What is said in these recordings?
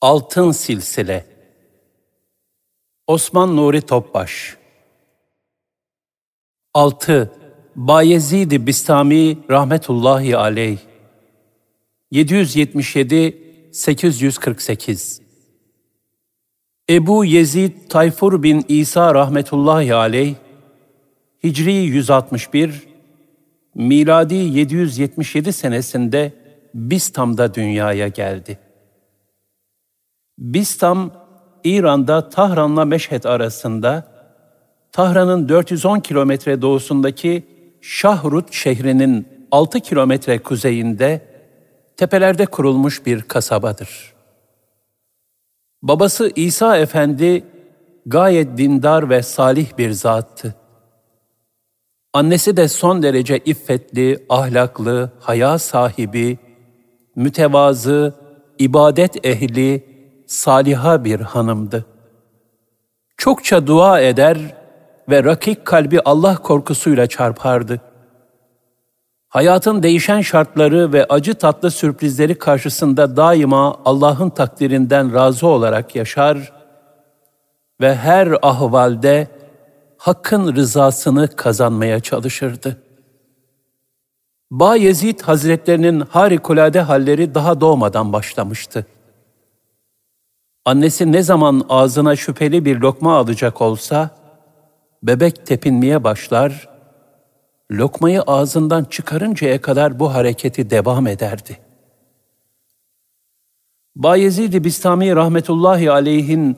Altın Silsile Osman Nuri Topbaş 6. Bayezid-i Bistami rahmetullahi aleyh 777 848 Ebu Yezid Tayfur bin İsa rahmetullahi aleyh Hicri 161 miladi 777 senesinde Bistam'da dünyaya geldi. Bistam, İran'da Tahran'la Meşhed arasında, Tahran'ın 410 kilometre doğusundaki Şahrut şehrinin 6 kilometre kuzeyinde, tepelerde kurulmuş bir kasabadır. Babası İsa Efendi gayet dindar ve salih bir zattı. Annesi de son derece iffetli, ahlaklı, haya sahibi, mütevazı, ibadet ehli, saliha bir hanımdı. Çokça dua eder ve rakik kalbi Allah korkusuyla çarpardı. Hayatın değişen şartları ve acı tatlı sürprizleri karşısında daima Allah'ın takdirinden razı olarak yaşar ve her ahvalde Hakk'ın rızasını kazanmaya çalışırdı. Bayezid Hazretlerinin harikulade halleri daha doğmadan başlamıştı. Annesi ne zaman ağzına şüpheli bir lokma alacak olsa, bebek tepinmeye başlar, lokmayı ağzından çıkarıncaya kadar bu hareketi devam ederdi. Bayezid-i Bistami rahmetullahi aleyhin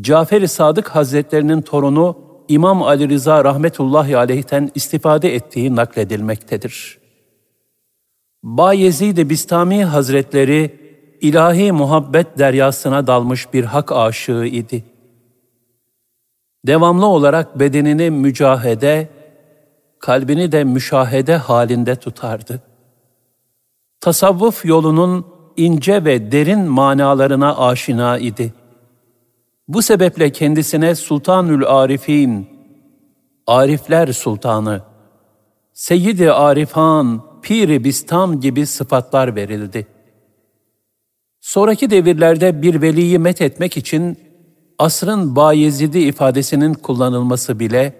Cafer-i Sadık Hazretlerinin torunu İmam Ali Rıza rahmetullahi aleyhten istifade ettiği nakledilmektedir. Bayezid-i Bistami Hazretleri ilahi muhabbet deryasına dalmış bir hak aşığı idi. Devamlı olarak bedenini mücahede, kalbini de müşahede halinde tutardı. Tasavvuf yolunun ince ve derin manalarına aşina idi. Bu sebeple kendisine Sultanül Arifin, Arifler Sultanı, Seyyid-i Arifan, Pir-i Bistam gibi sıfatlar verildi. Sonraki devirlerde bir veliyi met etmek için asrın Bayezidi ifadesinin kullanılması bile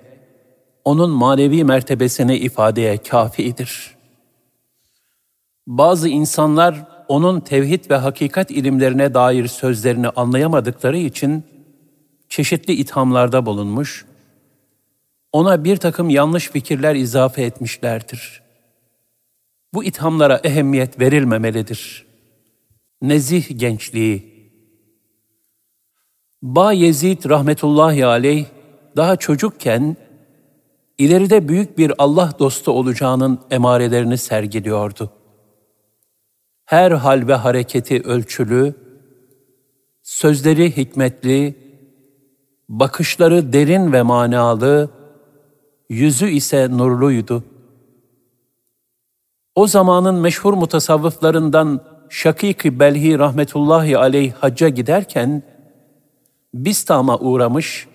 onun manevi mertebesini ifadeye kafidir. Bazı insanlar onun tevhid ve hakikat ilimlerine dair sözlerini anlayamadıkları için çeşitli ithamlarda bulunmuş, ona bir takım yanlış fikirler izafe etmişlerdir. Bu ithamlara ehemmiyet verilmemelidir. Nezih gençliği Ba Yezid rahmetullahi aleyh daha çocukken ileride büyük bir Allah dostu olacağının emarelerini sergiliyordu. Her hal ve hareketi ölçülü, sözleri hikmetli, bakışları derin ve manalı, yüzü ise nurluydu. O zamanın meşhur mutasavvıflarından Şakik-i Belhi rahmetullahi aleyh hacca giderken, Bistam'a uğramış,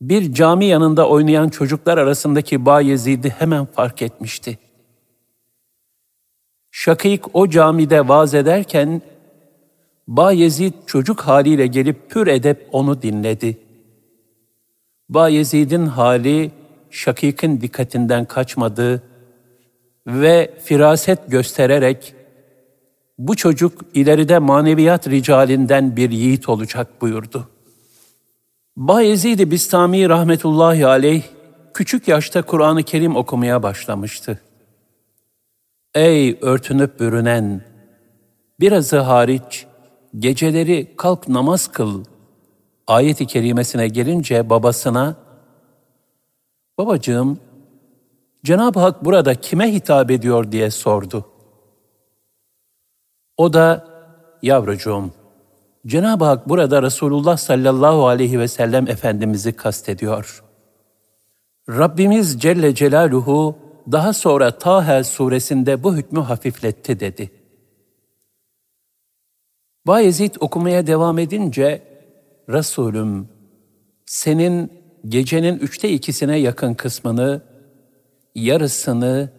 bir cami yanında oynayan çocuklar arasındaki Bayezid'i hemen fark etmişti. Şakik o camide vaaz ederken, Bayezid çocuk haliyle gelip pür edep onu dinledi. Bayezid'in hali Şakik'in dikkatinden kaçmadı ve firaset göstererek bu çocuk ileride maneviyat ricalinden bir yiğit olacak buyurdu. Bayezid-i Bistami rahmetullahi aleyh küçük yaşta Kur'an-ı Kerim okumaya başlamıştı. Ey örtünüp bürünen, birazı hariç geceleri kalk namaz kıl ayet-i kerimesine gelince babasına, babacığım, Cenab-ı Hak burada kime hitap ediyor diye sordu. O da, yavrucuğum, Cenab-ı Hak burada Resulullah sallallahu aleyhi ve sellem Efendimiz'i kastediyor. Rabbimiz Celle Celaluhu daha sonra Taha suresinde bu hükmü hafifletti dedi. Bayezid okumaya devam edince, Resulüm, senin gecenin üçte ikisine yakın kısmını, yarısını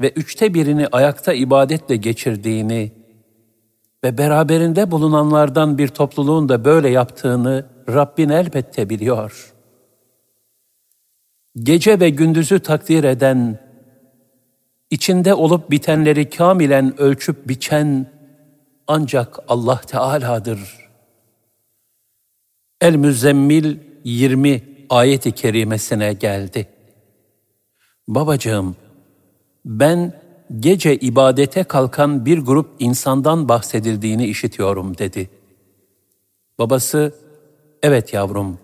ve üçte birini ayakta ibadetle geçirdiğini, ve beraberinde bulunanlardan bir topluluğun da böyle yaptığını Rabbin elbette biliyor. Gece ve gündüzü takdir eden, içinde olup bitenleri kamilen ölçüp biçen ancak Allah Teala'dır. El-Müzzemmil 20 ayeti kerimesine geldi. Babacığım, ben gece ibadete kalkan bir grup insandan bahsedildiğini işitiyorum dedi. Babası, evet yavrum,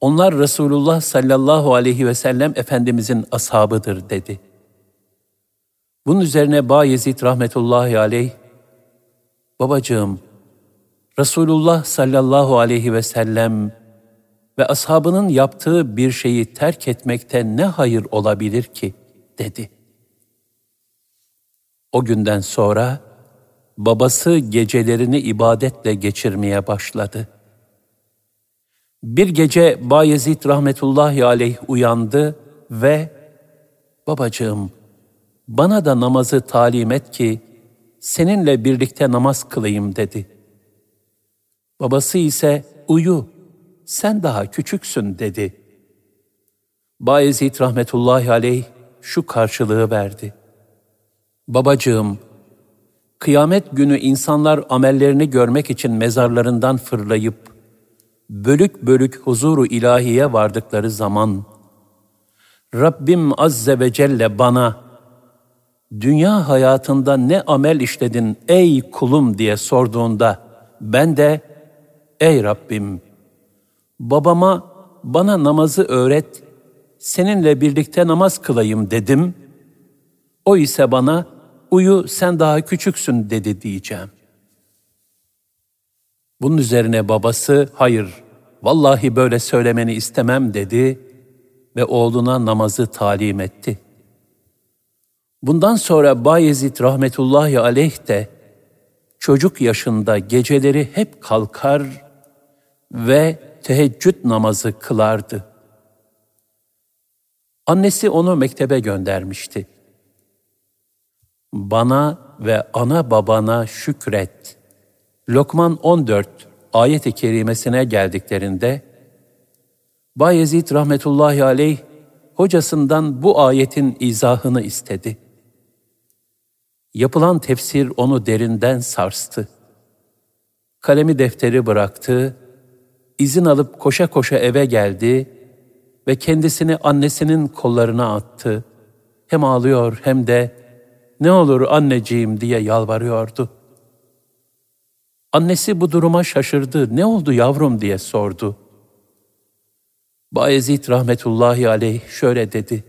onlar Resulullah sallallahu aleyhi ve sellem Efendimizin ashabıdır dedi. Bunun üzerine Bayezid rahmetullahi aleyh, babacığım, Resulullah sallallahu aleyhi ve sellem ve ashabının yaptığı bir şeyi terk etmekte ne hayır olabilir ki, dedi. O günden sonra babası gecelerini ibadetle geçirmeye başladı. Bir gece Bayezid rahmetullahi aleyh uyandı ve babacığım bana da namazı talim et ki seninle birlikte namaz kılayım dedi. Babası ise uyu sen daha küçüksün dedi. Bayezid rahmetullahi aleyh şu karşılığı verdi. Babacığım, kıyamet günü insanlar amellerini görmek için mezarlarından fırlayıp, bölük bölük huzuru ilahiye vardıkları zaman, Rabbim Azze ve Celle bana, dünya hayatında ne amel işledin ey kulum diye sorduğunda, ben de, ey Rabbim, babama bana namazı öğret, seninle birlikte namaz kılayım dedim. O ise bana, uyu sen daha küçüksün dedi diyeceğim. Bunun üzerine babası, hayır, vallahi böyle söylemeni istemem dedi ve oğluna namazı talim etti. Bundan sonra Bayezid rahmetullahi aleyh de çocuk yaşında geceleri hep kalkar ve teheccüd namazı kılardı. Annesi onu mektebe göndermişti. Bana ve ana babana şükret. Lokman 14 ayet-i kerimesine geldiklerinde Bayezid rahmetullahi aleyh hocasından bu ayetin izahını istedi. Yapılan tefsir onu derinden sarstı. Kalemi defteri bıraktı izin alıp koşa koşa eve geldi ve kendisini annesinin kollarına attı. Hem ağlıyor hem de ne olur anneciğim diye yalvarıyordu. Annesi bu duruma şaşırdı. Ne oldu yavrum diye sordu. Bayezid rahmetullahi aleyh şöyle dedi.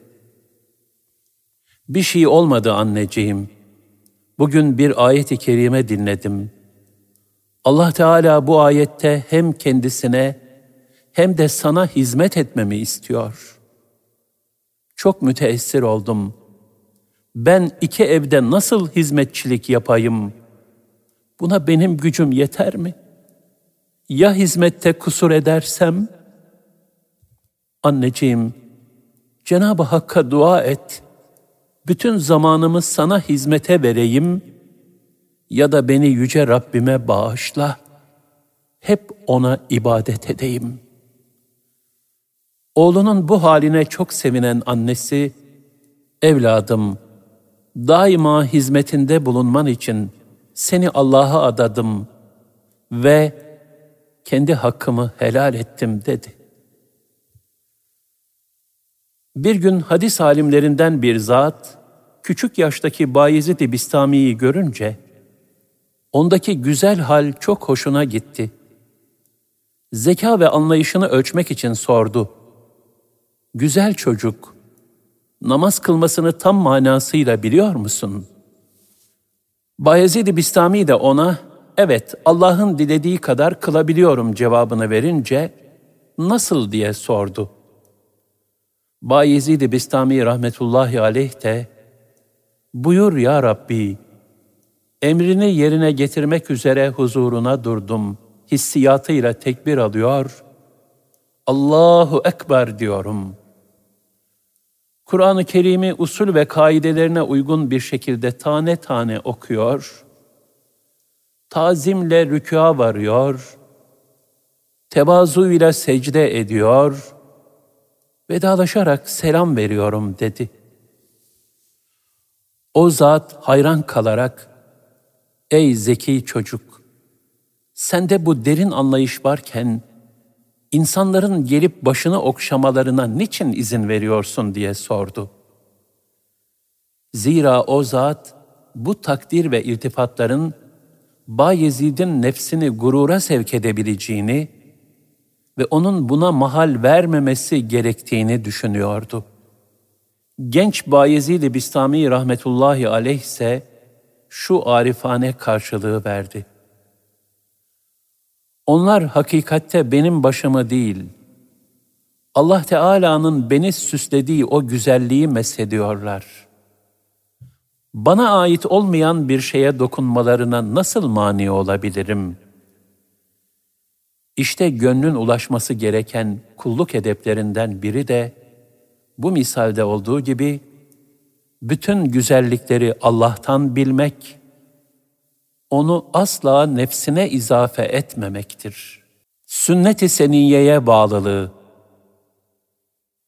Bir şey olmadı anneciğim. Bugün bir ayet-i kerime dinledim.'' Allah Teala bu ayette hem kendisine hem de sana hizmet etmemi istiyor. Çok müteessir oldum. Ben iki evde nasıl hizmetçilik yapayım? Buna benim gücüm yeter mi? Ya hizmette kusur edersem? Anneciğim, Cenab-ı Hakk'a dua et. Bütün zamanımı sana hizmete vereyim.'' ya da beni yüce Rabbime bağışla, hep ona ibadet edeyim. Oğlunun bu haline çok sevinen annesi, evladım, daima hizmetinde bulunman için seni Allah'a adadım ve kendi hakkımı helal ettim dedi. Bir gün hadis alimlerinden bir zat, küçük yaştaki Bayezid-i Bistami'yi görünce, Ondaki güzel hal çok hoşuna gitti. Zeka ve anlayışını ölçmek için sordu. Güzel çocuk, namaz kılmasını tam manasıyla biliyor musun? Bayezid-i Bistami de ona, evet Allah'ın dilediği kadar kılabiliyorum cevabını verince, nasıl diye sordu. Bayezid-i Bistami rahmetullahi aleyh de, buyur ya Rabbi, emrini yerine getirmek üzere huzuruna durdum. Hissiyatıyla tekbir alıyor. Allahu Ekber diyorum. Kur'an-ı Kerim'i usul ve kaidelerine uygun bir şekilde tane tane okuyor. tazimle rükûa varıyor, tevazu ile secde ediyor, vedalaşarak selam veriyorum dedi. O zat hayran kalarak, ey zeki çocuk, sende bu derin anlayış varken, insanların gelip başını okşamalarına niçin izin veriyorsun diye sordu. Zira o zat, bu takdir ve irtifatların Bayezid'in nefsini gurura sevk edebileceğini ve onun buna mahal vermemesi gerektiğini düşünüyordu. Genç Bayezid-i Bistami rahmetullahi aleyh ise şu arifane karşılığı verdi. Onlar hakikatte benim başımı değil, Allah Teala'nın beni süslediği o güzelliği meshediyorlar. Bana ait olmayan bir şeye dokunmalarına nasıl mani olabilirim? İşte gönlün ulaşması gereken kulluk edeplerinden biri de bu misalde olduğu gibi bütün güzellikleri Allah'tan bilmek, onu asla nefsine izafe etmemektir. Sünnet-i seniyeye bağlılığı,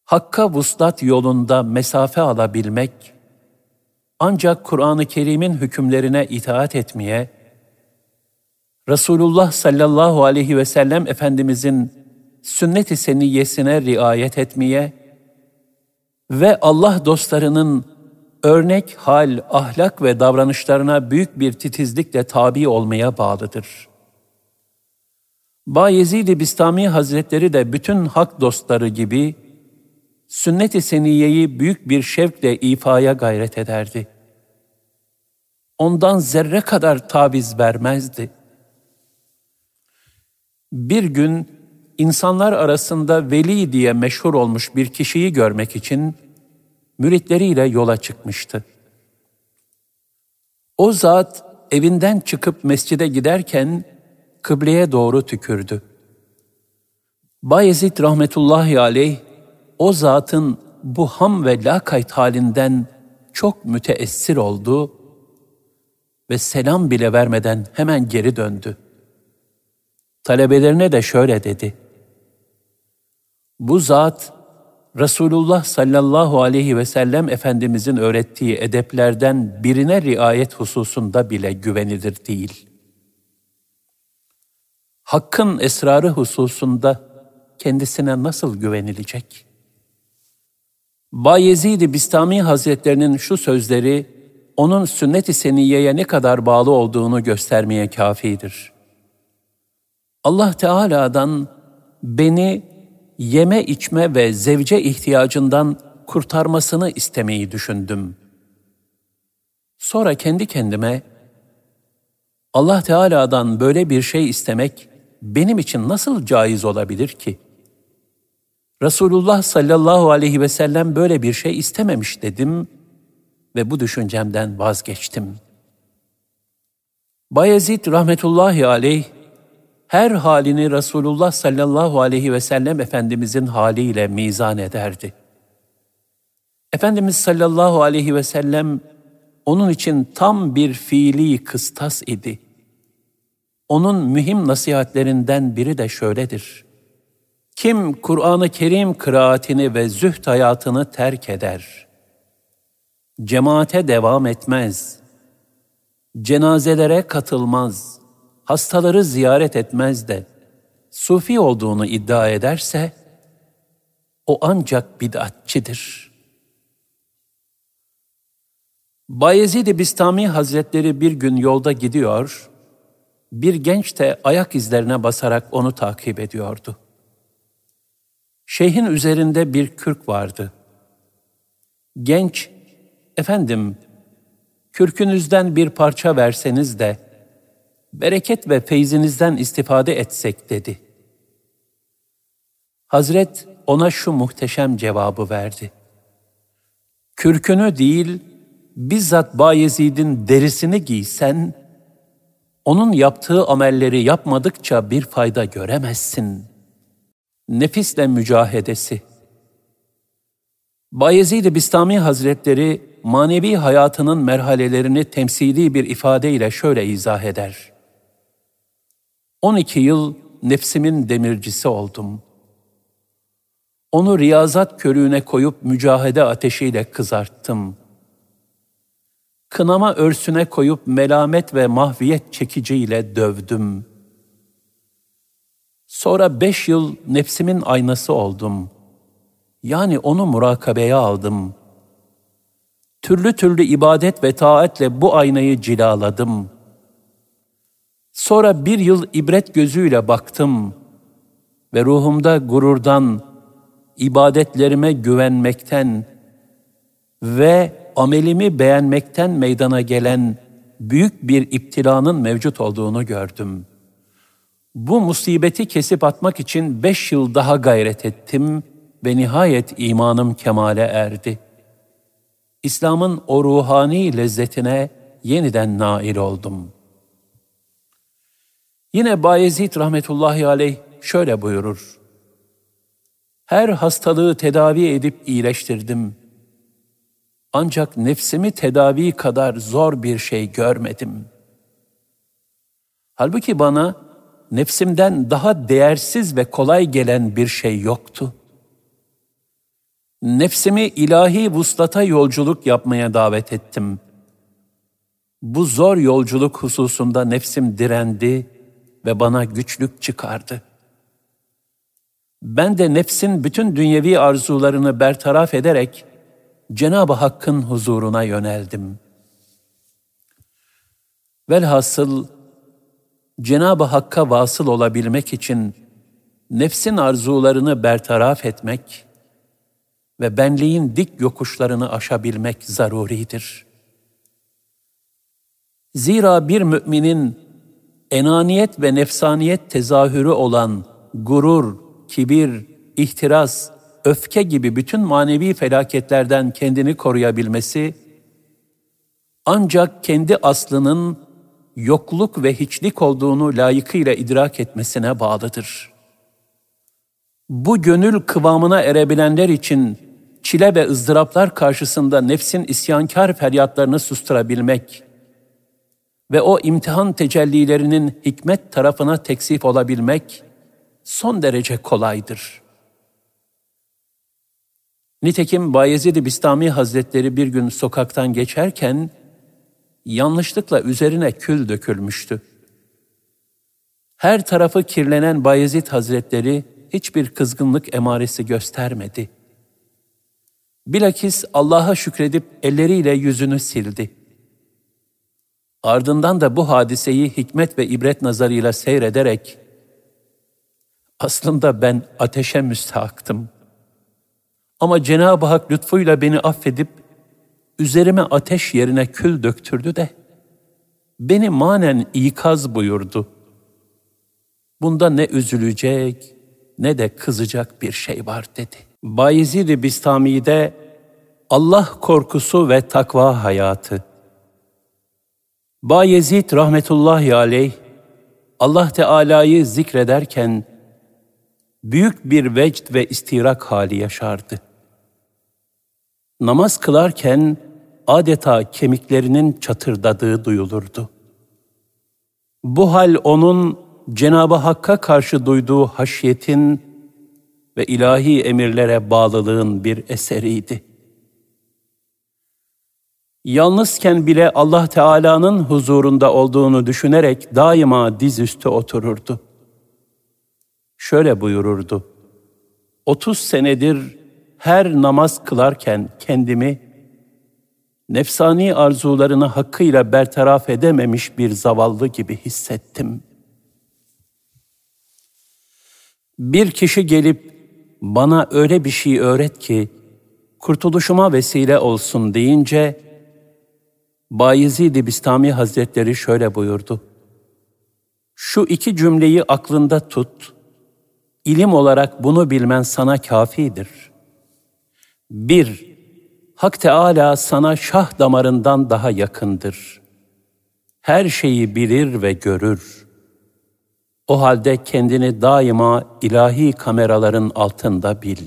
Hakka vuslat yolunda mesafe alabilmek, ancak Kur'an-ı Kerim'in hükümlerine itaat etmeye, Resulullah sallallahu aleyhi ve sellem Efendimizin sünnet-i seniyyesine riayet etmeye ve Allah dostlarının örnek hal, ahlak ve davranışlarına büyük bir titizlikle tabi olmaya bağlıdır. Bayezid-i Bistami Hazretleri de bütün hak dostları gibi sünnet-i seniyeyi büyük bir şevkle ifaya gayret ederdi. Ondan zerre kadar taviz vermezdi. Bir gün insanlar arasında veli diye meşhur olmuş bir kişiyi görmek için müritleriyle yola çıkmıştı. O zat evinden çıkıp mescide giderken kıbleye doğru tükürdü. Bayezid rahmetullahi aleyh o zatın bu ham ve lakayt halinden çok müteessir oldu ve selam bile vermeden hemen geri döndü. Talebelerine de şöyle dedi. Bu zat Resulullah sallallahu aleyhi ve sellem Efendimizin öğrettiği edeplerden birine riayet hususunda bile güvenilir değil. Hakkın esrarı hususunda kendisine nasıl güvenilecek? Bayezid-i Bistami Hazretlerinin şu sözleri, onun sünnet-i seniyeye ne kadar bağlı olduğunu göstermeye kafidir. Allah Teala'dan beni yeme içme ve zevce ihtiyacından kurtarmasını istemeyi düşündüm. Sonra kendi kendime Allah Teala'dan böyle bir şey istemek benim için nasıl caiz olabilir ki? Resulullah sallallahu aleyhi ve sellem böyle bir şey istememiş dedim ve bu düşüncemden vazgeçtim. Bayezid rahmetullahi aleyh her halini Resulullah sallallahu aleyhi ve sellem Efendimizin haliyle mizan ederdi. Efendimiz sallallahu aleyhi ve sellem onun için tam bir fiili kıstas idi. Onun mühim nasihatlerinden biri de şöyledir. Kim Kur'an-ı Kerim kıraatini ve zühd hayatını terk eder, cemaate devam etmez, cenazelere katılmaz, hastaları ziyaret etmez de sufi olduğunu iddia ederse o ancak bid'atçidir. Bayezid-i Bistami Hazretleri bir gün yolda gidiyor, bir genç de ayak izlerine basarak onu takip ediyordu. Şeyhin üzerinde bir kürk vardı. Genç, efendim, kürkünüzden bir parça verseniz de bereket ve feyzinizden istifade etsek dedi. Hazret ona şu muhteşem cevabı verdi. Kürkünü değil, bizzat Bayezid'in derisini giysen, onun yaptığı amelleri yapmadıkça bir fayda göremezsin. Nefisle mücahedesi Bayezid-i Bistami Hazretleri manevi hayatının merhalelerini temsili bir ifadeyle şöyle izah eder. 12 yıl nefsimin demircisi oldum. Onu riyazat körüğüne koyup mücahede ateşiyle kızarttım. Kınama örsüne koyup melamet ve mahviyet çekiciyle dövdüm. Sonra beş yıl nefsimin aynası oldum. Yani onu murakabeye aldım. Türlü türlü ibadet ve taatle bu aynayı cilaladım.'' Sonra bir yıl ibret gözüyle baktım ve ruhumda gururdan, ibadetlerime güvenmekten ve amelimi beğenmekten meydana gelen büyük bir iptilanın mevcut olduğunu gördüm. Bu musibeti kesip atmak için beş yıl daha gayret ettim ve nihayet imanım kemale erdi. İslam'ın o ruhani lezzetine yeniden nail oldum.'' Yine Bayezid rahmetullahi aleyh şöyle buyurur. Her hastalığı tedavi edip iyileştirdim. Ancak nefsimi tedavi kadar zor bir şey görmedim. Halbuki bana nefsimden daha değersiz ve kolay gelen bir şey yoktu. Nefsimi ilahi vuslata yolculuk yapmaya davet ettim. Bu zor yolculuk hususunda nefsim direndi ve bana güçlük çıkardı. Ben de nefsin bütün dünyevi arzularını bertaraf ederek Cenab-ı Hakk'ın huzuruna yöneldim. Velhasıl Cenab-ı Hakk'a vasıl olabilmek için nefsin arzularını bertaraf etmek ve benliğin dik yokuşlarını aşabilmek zaruridir. Zira bir müminin enaniyet ve nefsaniyet tezahürü olan gurur, kibir, ihtiras, öfke gibi bütün manevi felaketlerden kendini koruyabilmesi, ancak kendi aslının yokluk ve hiçlik olduğunu layıkıyla idrak etmesine bağlıdır. Bu gönül kıvamına erebilenler için çile ve ızdıraplar karşısında nefsin isyankar feryatlarını susturabilmek, ve o imtihan tecellilerinin hikmet tarafına teksif olabilmek son derece kolaydır. Nitekim Bayezid-i Bistami Hazretleri bir gün sokaktan geçerken yanlışlıkla üzerine kül dökülmüştü. Her tarafı kirlenen Bayezid Hazretleri hiçbir kızgınlık emaresi göstermedi. Bilakis Allah'a şükredip elleriyle yüzünü sildi.'' Ardından da bu hadiseyi hikmet ve ibret nazarıyla seyrederek, aslında ben ateşe müstahaktım. Ama Cenab-ı Hak lütfuyla beni affedip, üzerime ateş yerine kül döktürdü de, beni manen ikaz buyurdu. Bunda ne üzülecek ne de kızacak bir şey var dedi. Bayezid-i Bistami'de Allah korkusu ve takva hayatı Bayezid rahmetullahi aleyh Allah Teala'yı zikrederken büyük bir vecd ve istirak hali yaşardı. Namaz kılarken adeta kemiklerinin çatırdadığı duyulurdu. Bu hal onun Cenab-ı Hakk'a karşı duyduğu haşyetin ve ilahi emirlere bağlılığın bir eseriydi.'' Yalnızken bile Allah Teala'nın huzurunda olduğunu düşünerek daima dizüstü otururdu. Şöyle buyururdu. 30 senedir her namaz kılarken kendimi nefsani arzularını hakkıyla bertaraf edememiş bir zavallı gibi hissettim. Bir kişi gelip bana öyle bir şey öğret ki kurtuluşuma vesile olsun deyince Bayezid-i Bistami Hazretleri şöyle buyurdu. Şu iki cümleyi aklında tut, ilim olarak bunu bilmen sana kafidir. Bir, Hak Teala sana şah damarından daha yakındır. Her şeyi bilir ve görür. O halde kendini daima ilahi kameraların altında bil.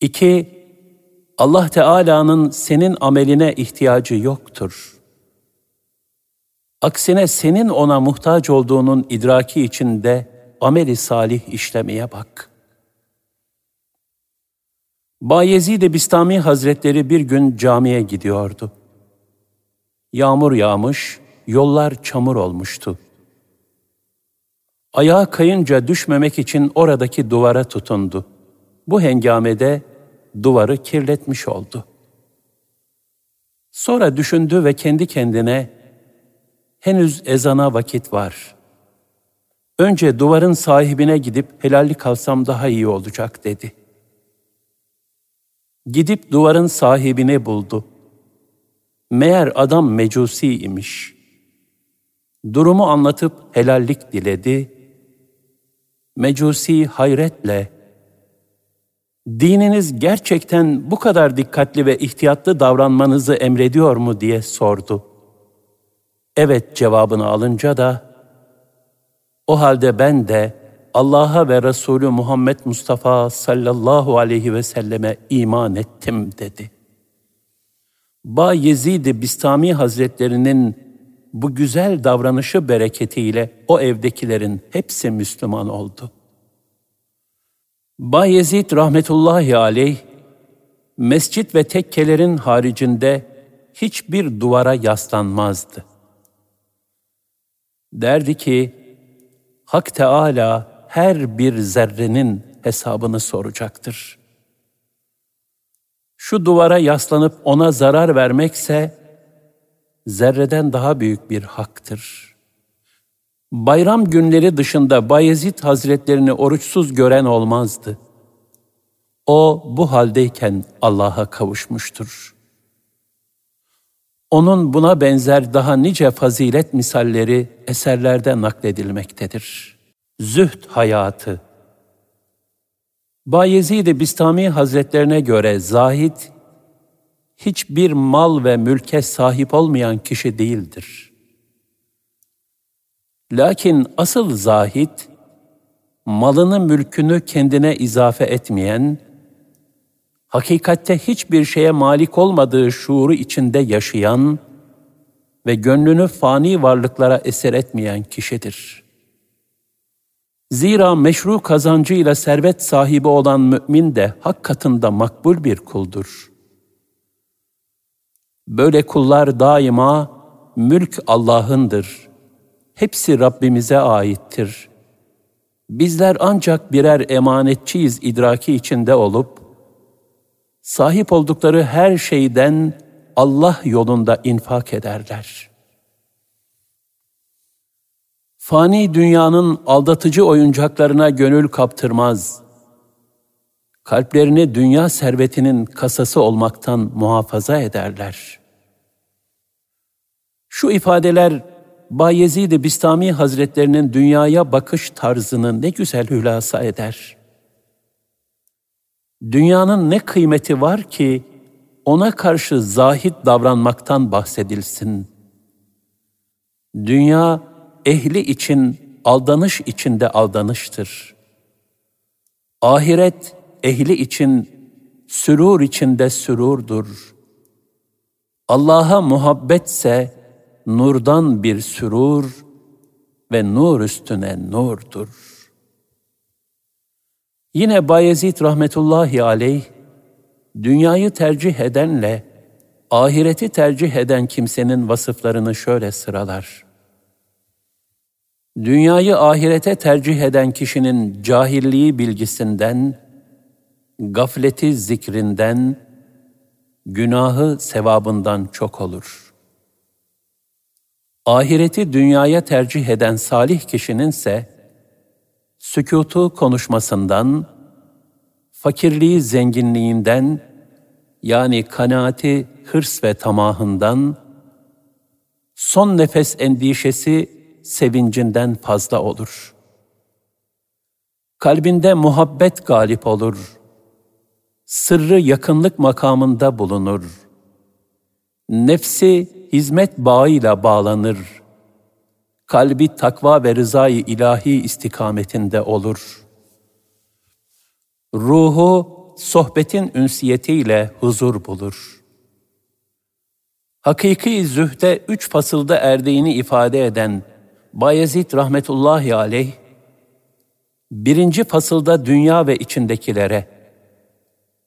İki, Allah Teala'nın senin ameline ihtiyacı yoktur. Aksine senin ona muhtaç olduğunun idraki içinde ameli salih işlemeye bak. Bayezid-i Bistami Hazretleri bir gün camiye gidiyordu. Yağmur yağmış, yollar çamur olmuştu. Ayağa kayınca düşmemek için oradaki duvara tutundu. Bu hengamede duvarı kirletmiş oldu. Sonra düşündü ve kendi kendine henüz ezana vakit var. Önce duvarın sahibine gidip helallik alsam daha iyi olacak dedi. Gidip duvarın sahibini buldu. Meğer adam mecusi imiş. Durumu anlatıp helallik diledi. Mecusi hayretle, dininiz gerçekten bu kadar dikkatli ve ihtiyatlı davranmanızı emrediyor mu diye sordu. Evet cevabını alınca da, o halde ben de Allah'a ve Resulü Muhammed Mustafa sallallahu aleyhi ve selleme iman ettim dedi. Ba Yezid-i Bistami Hazretlerinin bu güzel davranışı bereketiyle o evdekilerin hepsi Müslüman oldu. Bayezid rahmetullahi aleyh, mescit ve tekkelerin haricinde hiçbir duvara yaslanmazdı. Derdi ki, Hak Teala her bir zerrenin hesabını soracaktır. Şu duvara yaslanıp ona zarar vermekse, zerreden daha büyük bir haktır. Bayram günleri dışında Bayezid Hazretlerini oruçsuz gören olmazdı. O bu haldeyken Allah'a kavuşmuştur. Onun buna benzer daha nice fazilet misalleri eserlerde nakledilmektedir. Zühd hayatı Bayezid-i Bistami Hazretlerine göre zahid, hiçbir mal ve mülke sahip olmayan kişi değildir. Lakin asıl zahid, malını mülkünü kendine izafe etmeyen, hakikatte hiçbir şeye malik olmadığı şuuru içinde yaşayan ve gönlünü fani varlıklara eser etmeyen kişidir. Zira meşru kazancıyla servet sahibi olan mümin de hak katında makbul bir kuldur. Böyle kullar daima mülk Allah'ındır. Hepsi Rabbimize aittir. Bizler ancak birer emanetçiyiz idraki içinde olup, sahip oldukları her şeyden Allah yolunda infak ederler. Fani dünyanın aldatıcı oyuncaklarına gönül kaptırmaz. Kalplerini dünya servetinin kasası olmaktan muhafaza ederler. Şu ifadeler Bayezid-i Bistami Hazretlerinin dünyaya bakış tarzını ne güzel hülasa eder. Dünyanın ne kıymeti var ki ona karşı zahit davranmaktan bahsedilsin. Dünya ehli için aldanış içinde aldanıştır. Ahiret ehli için sürur içinde sürurdur. Allah'a muhabbetse nurdan bir sürur ve nur üstüne nurdur. Yine Bayezid rahmetullahi aleyh, dünyayı tercih edenle ahireti tercih eden kimsenin vasıflarını şöyle sıralar. Dünyayı ahirete tercih eden kişinin cahilliği bilgisinden, gafleti zikrinden, günahı sevabından çok olur. Ahireti dünyaya tercih eden salih kişinin ise sükutu konuşmasından, fakirliği zenginliğinden, yani kanaati hırs ve tamahından, son nefes endişesi sevincinden fazla olur. Kalbinde muhabbet galip olur. Sırrı yakınlık makamında bulunur. Nefsi hizmet bağıyla bağlanır. Kalbi takva ve rızayı ilahi istikametinde olur. Ruhu sohbetin ünsiyetiyle huzur bulur. Hakiki zühde üç fasılda erdiğini ifade eden Bayezid rahmetullahi aleyh, birinci fasılda dünya ve içindekilere,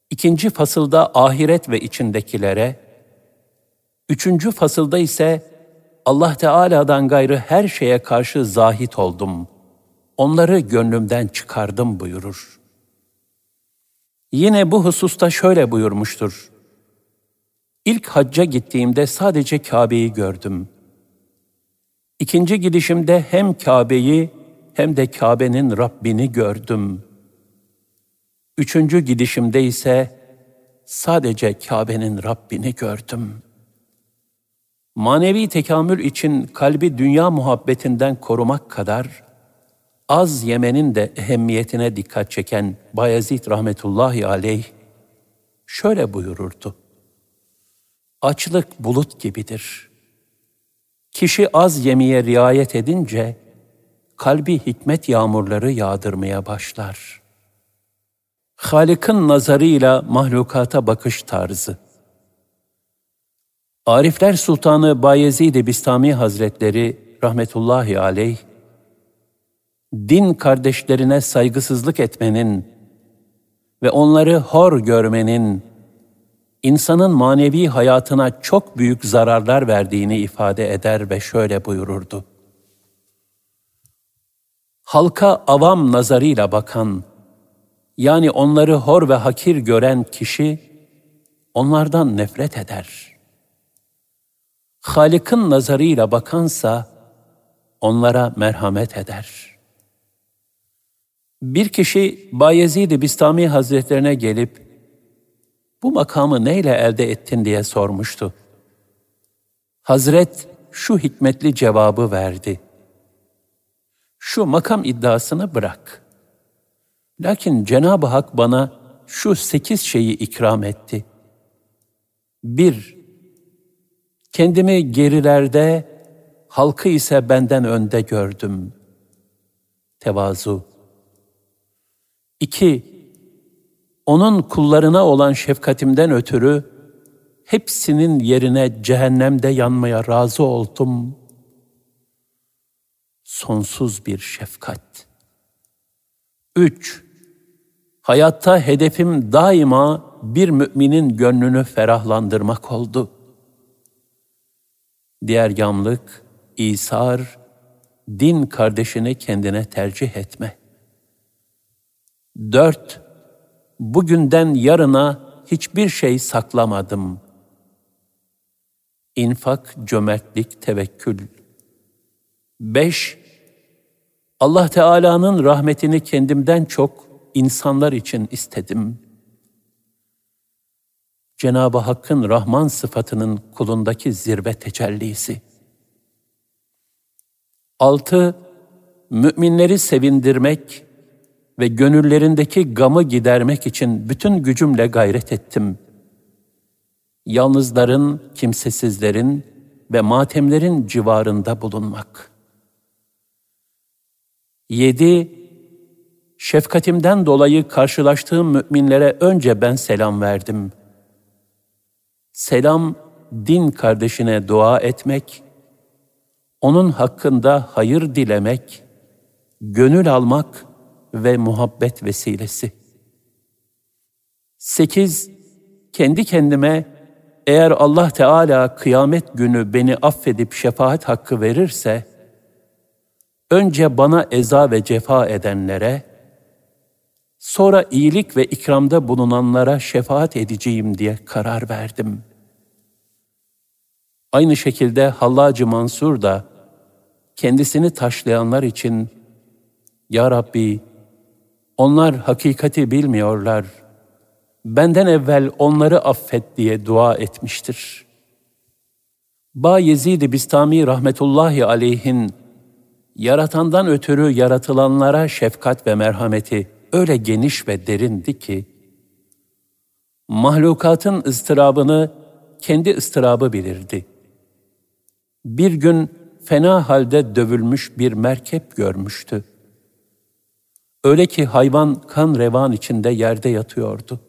ikinci fasılda ahiret ve içindekilere, üçüncü fasılda ise Allah Teala'dan gayrı her şeye karşı zahit oldum. Onları gönlümden çıkardım buyurur. Yine bu hususta şöyle buyurmuştur. İlk hacca gittiğimde sadece Kabe'yi gördüm. İkinci gidişimde hem Kabe'yi hem de Kabe'nin Rabbini gördüm. Üçüncü gidişimde ise sadece Kabe'nin Rabbini gördüm. Manevi tekamül için kalbi dünya muhabbetinden korumak kadar az yemenin de ehemmiyetine dikkat çeken Bayezid rahmetullahi aleyh şöyle buyururdu. Açlık bulut gibidir. Kişi az yemeye riayet edince kalbi hikmet yağmurları yağdırmaya başlar. Halik'in nazarıyla mahlukata bakış tarzı. Arifler Sultanı Bayezid-i Bistami Hazretleri rahmetullahi aleyh, din kardeşlerine saygısızlık etmenin ve onları hor görmenin insanın manevi hayatına çok büyük zararlar verdiğini ifade eder ve şöyle buyururdu. Halka avam nazarıyla bakan, yani onları hor ve hakir gören kişi, onlardan nefret eder. Halik'in nazarıyla bakansa, onlara merhamet eder. Bir kişi Bayezid-i Bistami Hazretlerine gelip, bu makamı neyle elde ettin diye sormuştu. Hazret şu hikmetli cevabı verdi. Şu makam iddiasını bırak. Lakin Cenab-ı Hak bana şu sekiz şeyi ikram etti. Bir, kendimi gerilerde, halkı ise benden önde gördüm. Tevazu. İki, onun kullarına olan şefkatimden ötürü hepsinin yerine cehennemde yanmaya razı oldum. Sonsuz bir şefkat. 3. Hayatta hedefim daima bir müminin gönlünü ferahlandırmak oldu. Diğer yamlık, İsar, din kardeşini kendine tercih etme. 4 bugünden yarına hiçbir şey saklamadım. İnfak, cömertlik, tevekkül. 5. Allah Teala'nın rahmetini kendimden çok insanlar için istedim. Cenab-ı Hakk'ın Rahman sıfatının kulundaki zirve tecellisi. 6. Müminleri sevindirmek, ve gönüllerindeki gamı gidermek için bütün gücümle gayret ettim. Yalnızların, kimsesizlerin ve matemlerin civarında bulunmak. 7. Şefkatimden dolayı karşılaştığım müminlere önce ben selam verdim. Selam, din kardeşine dua etmek, onun hakkında hayır dilemek, gönül almak ve muhabbet vesilesi. 8. Kendi kendime eğer Allah Teala kıyamet günü beni affedip şefaat hakkı verirse, önce bana eza ve cefa edenlere, sonra iyilik ve ikramda bulunanlara şefaat edeceğim diye karar verdim. Aynı şekilde Hallacı Mansur da kendisini taşlayanlar için Ya Rabbi onlar hakikati bilmiyorlar. Benden evvel onları affet diye dua etmiştir. Ba Yezid-i Bistami rahmetullahi aleyhin yaratandan ötürü yaratılanlara şefkat ve merhameti öyle geniş ve derindi ki, mahlukatın ıstırabını kendi ıstırabı bilirdi. Bir gün fena halde dövülmüş bir merkep görmüştü. Öyle ki hayvan kan revan içinde yerde yatıyordu.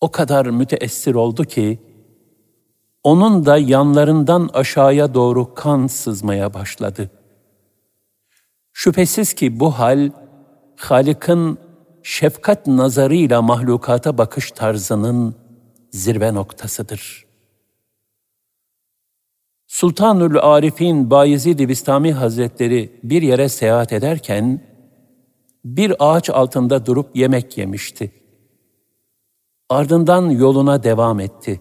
O kadar müteessir oldu ki, Onun da yanlarından aşağıya doğru kan sızmaya başladı. Şüphesiz ki bu hal, Halik'in şefkat nazarıyla mahlukata bakış tarzının zirve noktasıdır. Sultanül Arif'in Bayezid-i Bistami Hazretleri bir yere seyahat ederken, bir ağaç altında durup yemek yemişti. Ardından yoluna devam etti.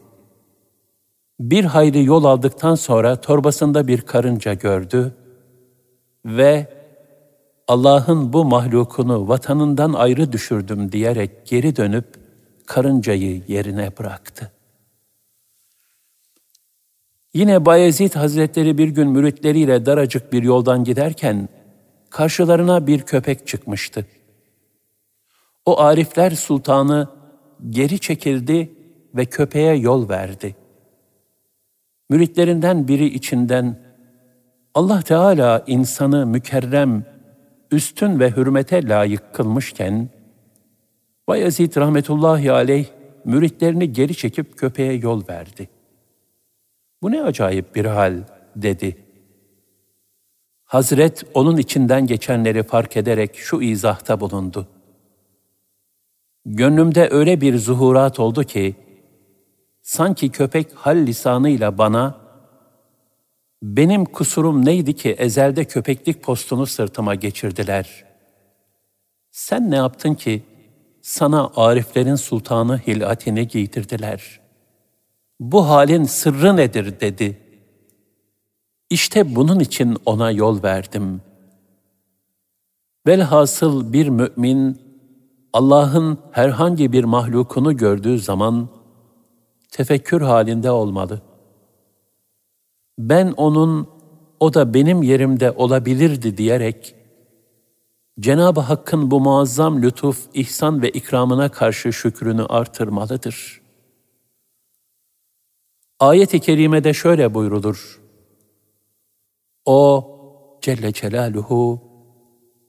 Bir hayli yol aldıktan sonra torbasında bir karınca gördü ve Allah'ın bu mahlukunu vatanından ayrı düşürdüm diyerek geri dönüp karıncayı yerine bıraktı. Yine Bayezid Hazretleri bir gün müritleriyle daracık bir yoldan giderken karşılarına bir köpek çıkmıştı. O Arifler Sultanı geri çekildi ve köpeğe yol verdi. Müritlerinden biri içinden Allah Teala insanı mükerrem, üstün ve hürmete layık kılmışken, Bayezid rahmetullahi aleyh müritlerini geri çekip köpeğe yol verdi. Bu ne acayip bir hal dedi. Hazret onun içinden geçenleri fark ederek şu izahta bulundu. Gönlümde öyle bir zuhurat oldu ki, sanki köpek hal lisanıyla bana, benim kusurum neydi ki ezelde köpeklik postunu sırtıma geçirdiler? Sen ne yaptın ki sana Ariflerin sultanı hilatini giydirdiler? Bu halin sırrı nedir dedi. İşte bunun için ona yol verdim. Velhasıl bir mümin Allah'ın herhangi bir mahlukunu gördüğü zaman tefekkür halinde olmalı. Ben onun, o da benim yerimde olabilirdi diyerek, Cenab-ı Hakk'ın bu muazzam lütuf, ihsan ve ikramına karşı şükrünü artırmalıdır. Ayet-i kerimede şöyle buyrulur. O Celle Celaluhu,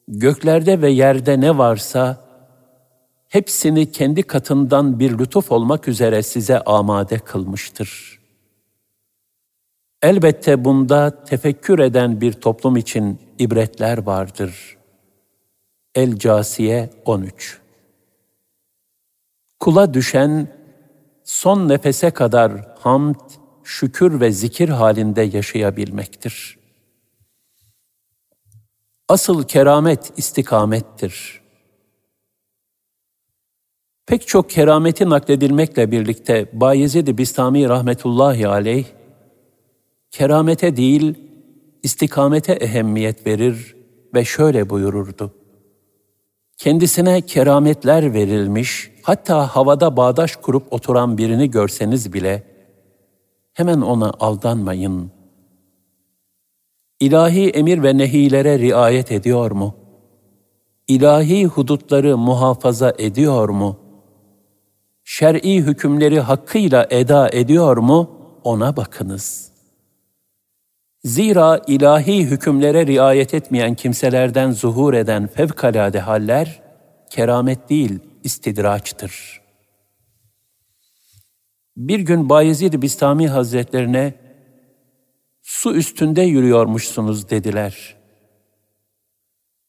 göklerde ve yerde ne varsa, hepsini kendi katından bir lütuf olmak üzere size amade kılmıştır. Elbette bunda tefekkür eden bir toplum için ibretler vardır. El Casiye 13 Kula düşen son nefese kadar hamd, şükür ve zikir halinde yaşayabilmektir. Asıl keramet istikamettir.'' Pek çok kerameti nakledilmekle birlikte Bayezid-i Bistami rahmetullahi aleyh, keramete değil, istikamete ehemmiyet verir ve şöyle buyururdu. Kendisine kerametler verilmiş, hatta havada bağdaş kurup oturan birini görseniz bile, hemen ona aldanmayın. İlahi emir ve nehilere riayet ediyor mu? İlahi hudutları muhafaza ediyor mu?'' şer'i hükümleri hakkıyla eda ediyor mu ona bakınız. Zira ilahi hükümlere riayet etmeyen kimselerden zuhur eden fevkalade haller keramet değil istidraçtır. Bir gün Bayezid Bistami Hazretlerine su üstünde yürüyormuşsunuz dediler.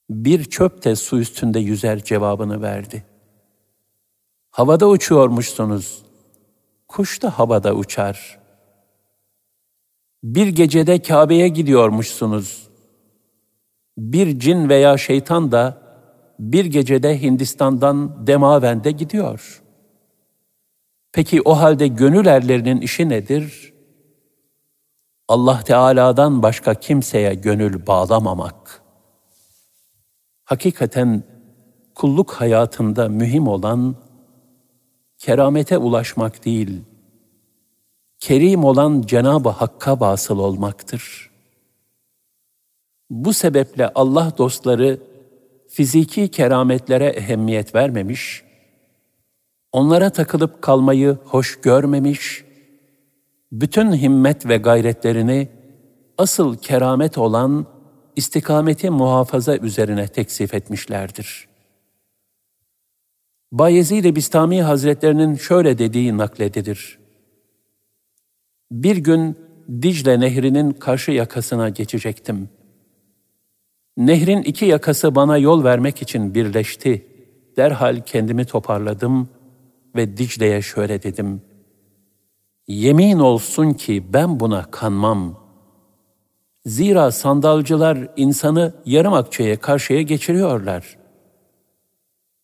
Bir çöp de su üstünde yüzer cevabını verdi. Havada uçuyormuşsunuz. Kuş da havada uçar. Bir gecede Kabe'ye gidiyormuşsunuz. Bir cin veya şeytan da bir gecede Hindistan'dan Demaven'de gidiyor. Peki o halde gönül erlerinin işi nedir? Allah Teala'dan başka kimseye gönül bağlamamak. Hakikaten kulluk hayatında mühim olan keramete ulaşmak değil, kerim olan Cenab-ı Hakk'a basıl olmaktır. Bu sebeple Allah dostları fiziki kerametlere ehemmiyet vermemiş, onlara takılıp kalmayı hoş görmemiş, bütün himmet ve gayretlerini asıl keramet olan istikameti muhafaza üzerine teksif etmişlerdir.'' Bayezid-i Bistami Hazretlerinin şöyle dediği nakledilir. Bir gün Dicle Nehri'nin karşı yakasına geçecektim. Nehrin iki yakası bana yol vermek için birleşti. Derhal kendimi toparladım ve Dicle'ye şöyle dedim. Yemin olsun ki ben buna kanmam. Zira sandalcılar insanı yarım akçeye karşıya geçiriyorlar.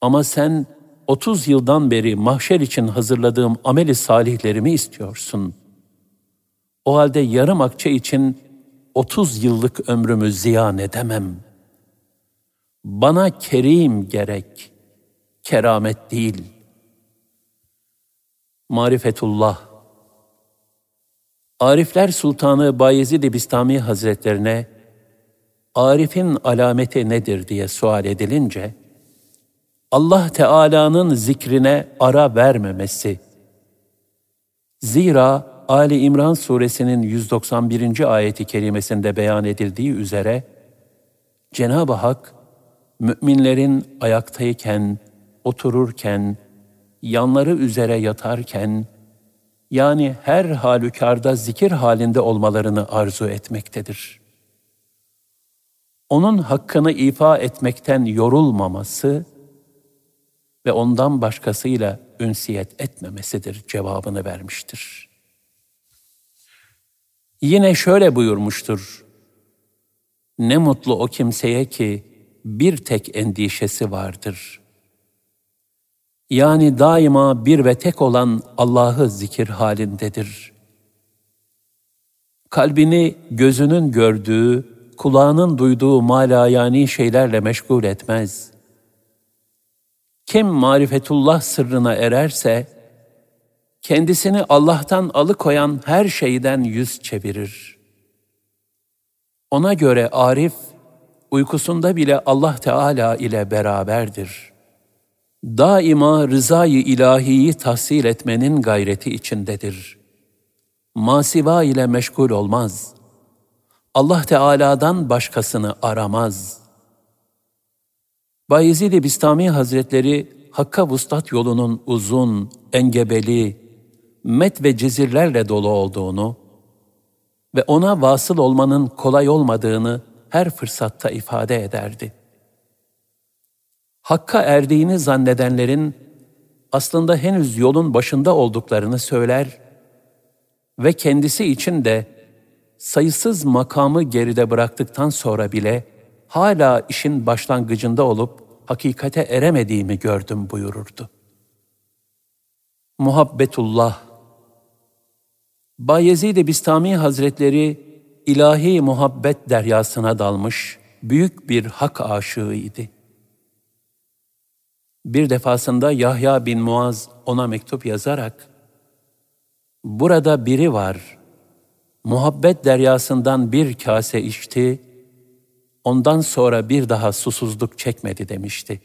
Ama sen 30 yıldan beri mahşer için hazırladığım ameli salihlerimi istiyorsun. O halde yarım akçe için 30 yıllık ömrümü ziyan edemem. Bana kerim gerek, keramet değil. Marifetullah Arifler Sultanı Bayezid-i Bistami Hazretlerine Arif'in alameti nedir diye sual edilince, Allah Teala'nın zikrine ara vermemesi. Zira Ali İmran suresinin 191. ayeti kerimesinde beyan edildiği üzere Cenab-ı Hak müminlerin ayaktayken, otururken, yanları üzere yatarken yani her halükarda zikir halinde olmalarını arzu etmektedir. Onun hakkını ifa etmekten yorulmaması ve ondan başkasıyla ünsiyet etmemesidir cevabını vermiştir. Yine şöyle buyurmuştur. Ne mutlu o kimseye ki bir tek endişesi vardır. Yani daima bir ve tek olan Allah'ı zikir halindedir. Kalbini gözünün gördüğü, kulağının duyduğu malayani şeylerle meşgul etmez.'' Kim marifetullah sırrına ererse, kendisini Allah'tan alıkoyan her şeyden yüz çevirir. Ona göre Arif, uykusunda bile Allah Teala ile beraberdir. Daima rızayı ilahiyi tahsil etmenin gayreti içindedir. Masiva ile meşgul olmaz. Allah Teala'dan başkasını aramaz.'' Bayezid-i Bistami Hazretleri Hakka Vuslat yolunun uzun, engebeli, met ve cezirlerle dolu olduğunu ve ona vasıl olmanın kolay olmadığını her fırsatta ifade ederdi. Hakka erdiğini zannedenlerin aslında henüz yolun başında olduklarını söyler ve kendisi için de sayısız makamı geride bıraktıktan sonra bile hala işin başlangıcında olup hakikate eremediğimi gördüm buyururdu. Muhabbetullah Bayezid-i Bistami Hazretleri ilahi muhabbet deryasına dalmış büyük bir hak aşığıydı. Bir defasında Yahya bin Muaz ona mektup yazarak, Burada biri var, muhabbet deryasından bir kase içti, ondan sonra bir daha susuzluk çekmedi demişti.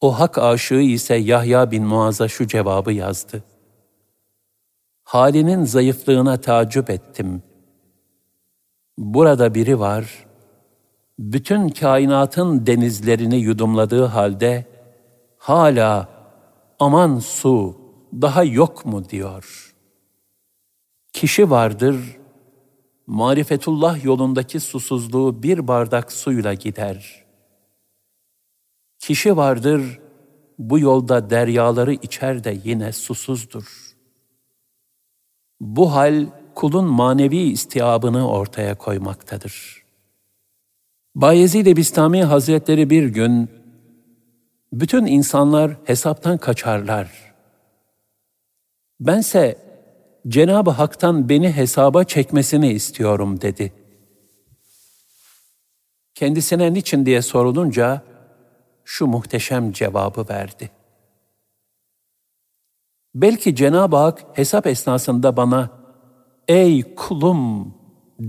O hak aşığı ise Yahya bin Muaz'a şu cevabı yazdı. Halinin zayıflığına tacip ettim. Burada biri var, bütün kainatın denizlerini yudumladığı halde hala aman su daha yok mu diyor. Kişi vardır, marifetullah yolundaki susuzluğu bir bardak suyla gider. Kişi vardır, bu yolda deryaları içer de yine susuzdur. Bu hal kulun manevi istiabını ortaya koymaktadır. Bayezid-i Bistami Hazretleri bir gün, bütün insanlar hesaptan kaçarlar. Bense Cenab-ı Hak'tan beni hesaba çekmesini istiyorum dedi. Kendisine niçin diye sorulunca şu muhteşem cevabı verdi. Belki Cenab-ı Hak hesap esnasında bana ''Ey kulum''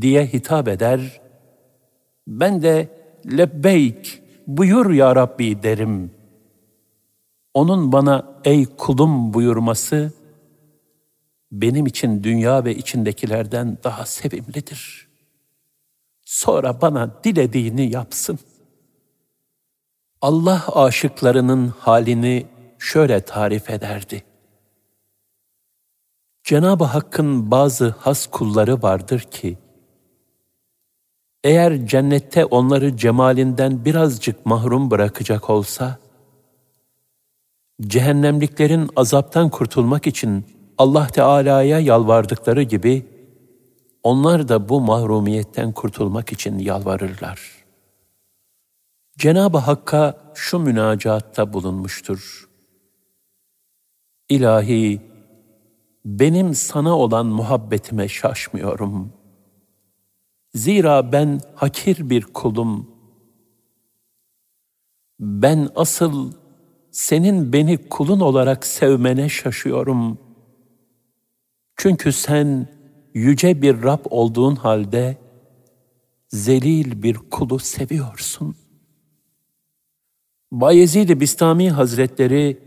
diye hitap eder, ben de lebbeyk buyur ya Rabbi derim. Onun bana ''Ey kulum'' buyurması, benim için dünya ve içindekilerden daha sevimlidir. Sonra bana dilediğini yapsın. Allah aşıklarının halini şöyle tarif ederdi. Cenab-ı Hakk'ın bazı has kulları vardır ki, eğer cennette onları cemalinden birazcık mahrum bırakacak olsa, cehennemliklerin azaptan kurtulmak için Allah Teala'ya yalvardıkları gibi, onlar da bu mahrumiyetten kurtulmak için yalvarırlar. Cenab-ı Hakk'a şu münacatta bulunmuştur. İlahi, benim sana olan muhabbetime şaşmıyorum. Zira ben hakir bir kulum. Ben asıl senin beni kulun olarak sevmene şaşıyorum. Çünkü sen yüce bir Rab olduğun halde zelil bir kulu seviyorsun. Bayezid-i Bistami Hazretleri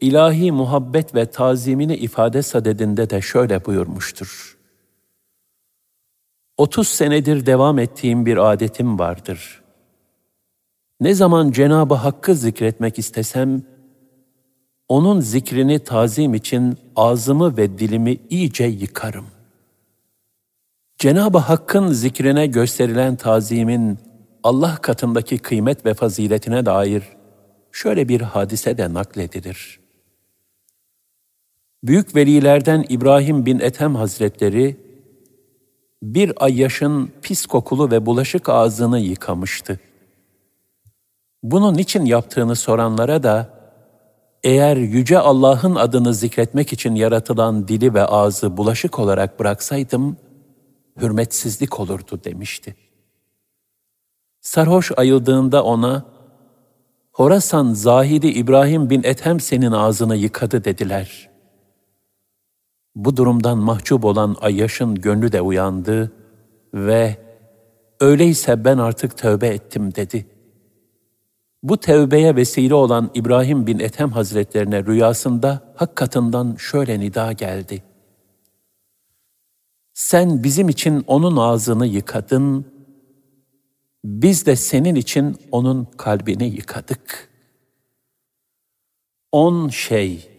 ilahi muhabbet ve tazimini ifade sadedinde de şöyle buyurmuştur. 30 senedir devam ettiğim bir adetim vardır. Ne zaman Cenabı Hakk'ı zikretmek istesem, onun zikrini tazim için ağzımı ve dilimi iyice yıkarım. Cenab-ı Hakk'ın zikrine gösterilen tazimin Allah katındaki kıymet ve faziletine dair şöyle bir hadise de nakledilir. Büyük velilerden İbrahim bin Ethem Hazretleri, bir ayyaşın pis kokulu ve bulaşık ağzını yıkamıştı. Bunun için yaptığını soranlara da, eğer Yüce Allah'ın adını zikretmek için yaratılan dili ve ağzı bulaşık olarak bıraksaydım, hürmetsizlik olurdu demişti. Sarhoş ayıldığında ona, Horasan zahidi İbrahim bin Ethem senin ağzını yıkadı dediler. Bu durumdan mahcup olan Ayyaş'ın gönlü de uyandı ve öyleyse ben artık tövbe ettim dedi. Bu tevbeye vesile olan İbrahim bin Ethem Hazretlerine rüyasında hak katından şöyle nida geldi. Sen bizim için onun ağzını yıkadın, biz de senin için onun kalbini yıkadık. On şey.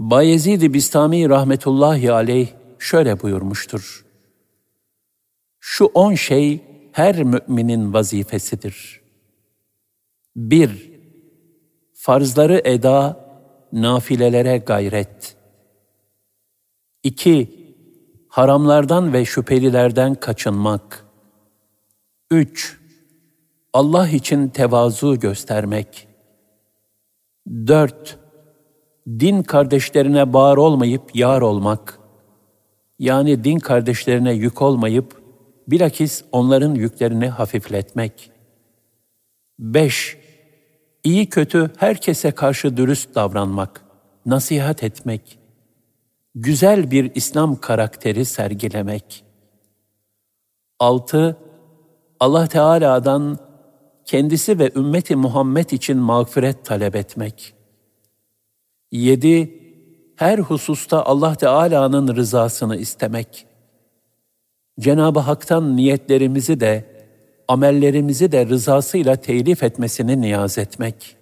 Bayezid-i Bistami rahmetullahi aleyh şöyle buyurmuştur. Şu on şey her müminin vazifesidir. Bir, farzları eda, nafilelere gayret. İki, haramlardan ve şüphelilerden kaçınmak. 3. Allah için tevazu göstermek. 4. Din kardeşlerine bağır olmayıp yar olmak. Yani din kardeşlerine yük olmayıp bilakis onların yüklerini hafifletmek. 5. İyi kötü herkese karşı dürüst davranmak, nasihat etmek. Güzel bir İslam karakteri sergilemek. 6 Allah Teala'dan kendisi ve ümmeti Muhammed için mağfiret talep etmek. 7. Her hususta Allah Teala'nın rızasını istemek. Cenab-ı Hak'tan niyetlerimizi de, amellerimizi de rızasıyla telif etmesini niyaz etmek.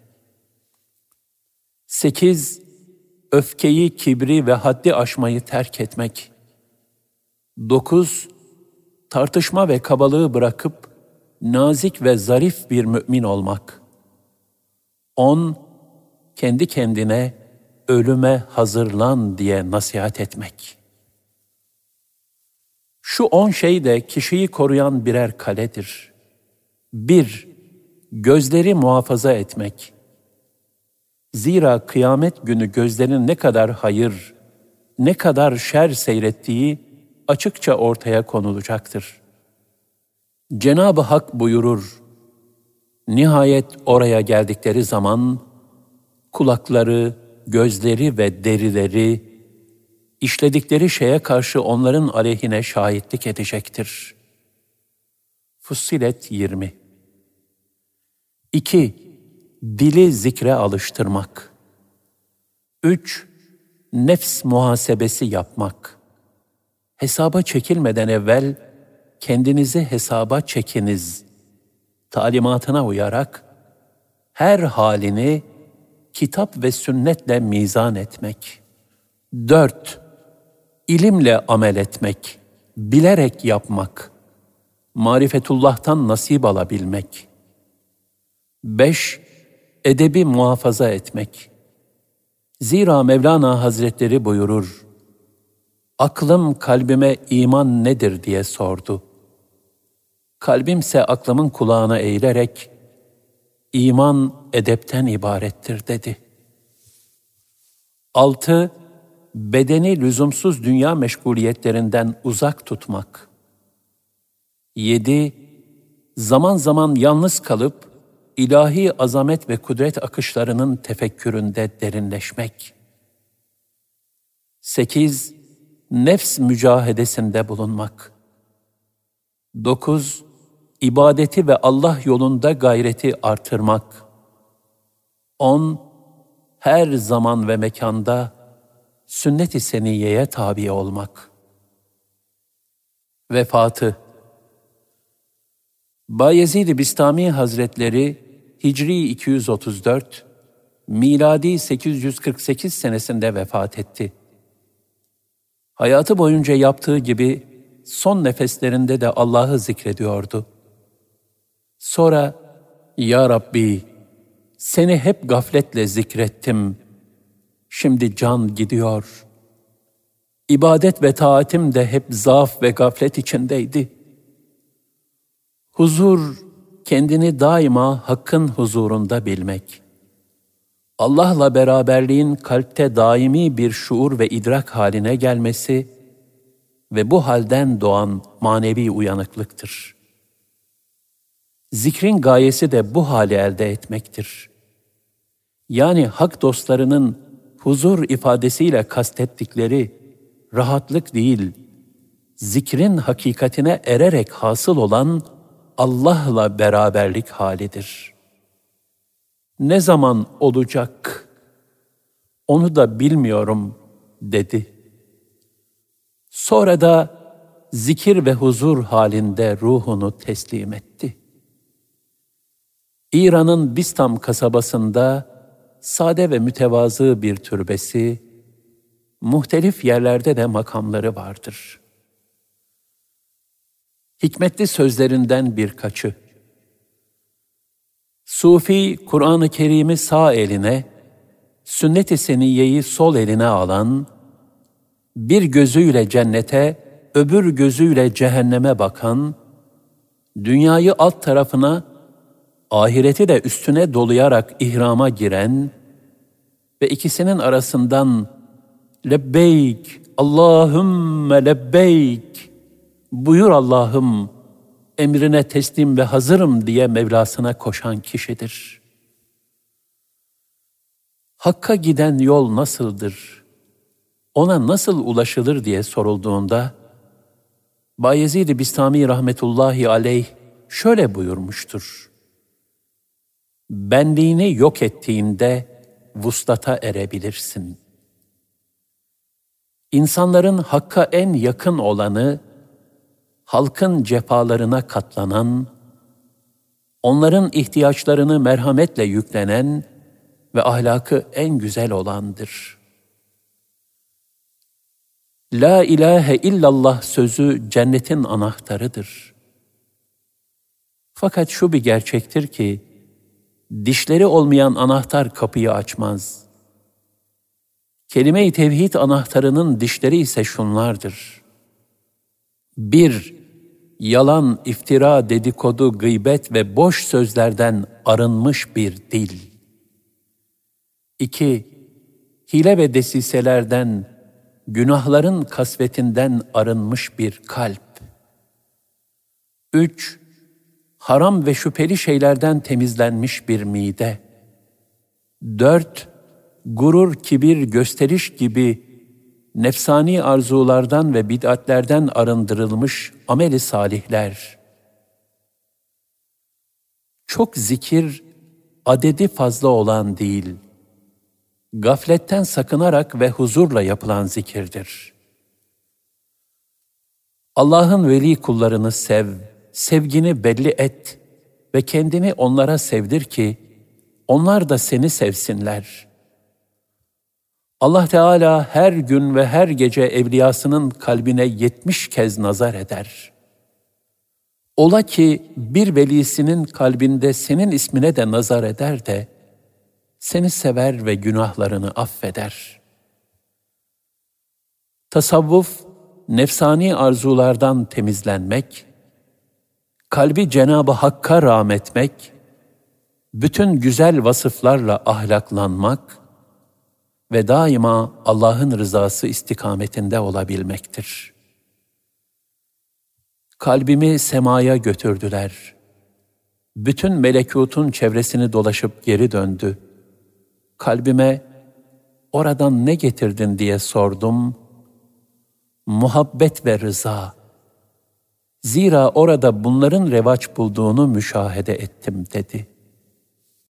8. Öfkeyi, kibri ve haddi aşmayı terk etmek. 9. Tartışma ve kabalığı bırakıp nazik ve zarif bir mümin olmak. On, kendi kendine ölüme hazırlan diye nasihat etmek. Şu on şey de kişiyi koruyan birer kaledir. Bir, gözleri muhafaza etmek. Zira kıyamet günü gözlerin ne kadar hayır, ne kadar şer seyrettiği açıkça ortaya konulacaktır.'' Cenab-ı Hak buyurur, nihayet oraya geldikleri zaman kulakları, gözleri ve derileri işledikleri şeye karşı onların aleyhine şahitlik edecektir. Fussilet 20 2. Dili zikre alıştırmak. 3. Nefs muhasebesi yapmak. Hesaba çekilmeden evvel kendinizi hesaba çekiniz talimatına uyarak her halini kitap ve sünnetle mizan etmek. 4. ilimle amel etmek, bilerek yapmak, marifetullah'tan nasip alabilmek. 5. Edebi muhafaza etmek. Zira Mevlana Hazretleri buyurur, Aklım kalbime iman nedir diye sordu. Kalbimse aklımın kulağına eğilerek, iman edepten ibarettir dedi. 6. Bedeni lüzumsuz dünya meşguliyetlerinden uzak tutmak. 7. Zaman zaman yalnız kalıp ilahi azamet ve kudret akışlarının tefekküründe derinleşmek. 8. Nefs mücahedesinde bulunmak. 9. İbadeti ve Allah yolunda gayreti artırmak. 10. Her zaman ve mekanda sünnet-i seniyeye tabi olmak. Vefatı Bayezid-i Bistami Hazretleri Hicri 234, miladi 848 senesinde vefat etti. Hayatı boyunca yaptığı gibi son nefeslerinde de Allah'ı zikrediyordu. Sonra, Ya Rabbi, seni hep gafletle zikrettim. Şimdi can gidiyor. İbadet ve taatim de hep zaaf ve gaflet içindeydi. Huzur, kendini daima Hakk'ın huzurunda bilmek. Allah'la beraberliğin kalpte daimi bir şuur ve idrak haline gelmesi ve bu halden doğan manevi uyanıklıktır. Zikrin gayesi de bu hali elde etmektir. Yani hak dostlarının huzur ifadesiyle kastettikleri rahatlık değil, zikrin hakikatine ererek hasıl olan Allah'la beraberlik halidir. Ne zaman olacak? Onu da bilmiyorum dedi. Sonra da zikir ve huzur halinde ruhunu teslim etti. İran'ın Bistam kasabasında sade ve mütevazı bir türbesi, muhtelif yerlerde de makamları vardır. Hikmetli sözlerinden birkaçı. Sufi, Kur'an-ı Kerim'i sağ eline, sünnet-i seniyeyi sol eline alan, bir gözüyle cennete, öbür gözüyle cehenneme bakan, dünyayı alt tarafına, ahireti de üstüne dolayarak ihrama giren ve ikisinin arasından lebbeyk, Allahümme lebbeyk, buyur Allah'ım, emrine teslim ve hazırım diye Mevlasına koşan kişidir. Hakka giden yol nasıldır? Ona nasıl ulaşılır diye sorulduğunda, Bayezid-i Bistami rahmetullahi aleyh şöyle buyurmuştur. Benliğini yok ettiğinde vuslata erebilirsin. İnsanların hakka en yakın olanı, halkın cefalarına katlanan, onların ihtiyaçlarını merhametle yüklenen ve ahlakı en güzel olandır. La ilahe illallah sözü cennetin anahtarıdır. Fakat şu bir gerçektir ki, dişleri olmayan anahtar kapıyı açmaz. Kelime-i tevhid anahtarının dişleri ise şunlardır. Bir, yalan, iftira, dedikodu, gıybet ve boş sözlerden arınmış bir dil. 2. Hile ve desiselerden, günahların kasvetinden arınmış bir kalp. 3. Haram ve şüpheli şeylerden temizlenmiş bir mide. 4. Gurur, kibir, gösteriş gibi nefsani arzulardan ve bid'atlerden arındırılmış ameli salihler. Çok zikir, adedi fazla olan değil, gafletten sakınarak ve huzurla yapılan zikirdir. Allah'ın veli kullarını sev, sevgini belli et ve kendini onlara sevdir ki, onlar da seni sevsinler.'' Allah Teala her gün ve her gece evliyasının kalbine yetmiş kez nazar eder. Ola ki bir velisinin kalbinde senin ismine de nazar eder de, seni sever ve günahlarını affeder. Tasavvuf, nefsani arzulardan temizlenmek, kalbi Cenab-ı Hakk'a rahmetmek, bütün güzel vasıflarla ahlaklanmak ve daima Allah'ın rızası istikametinde olabilmektir. Kalbimi semaya götürdüler. Bütün melekutun çevresini dolaşıp geri döndü. Kalbime oradan ne getirdin diye sordum. Muhabbet ve rıza. Zira orada bunların revaç bulduğunu müşahede ettim dedi.''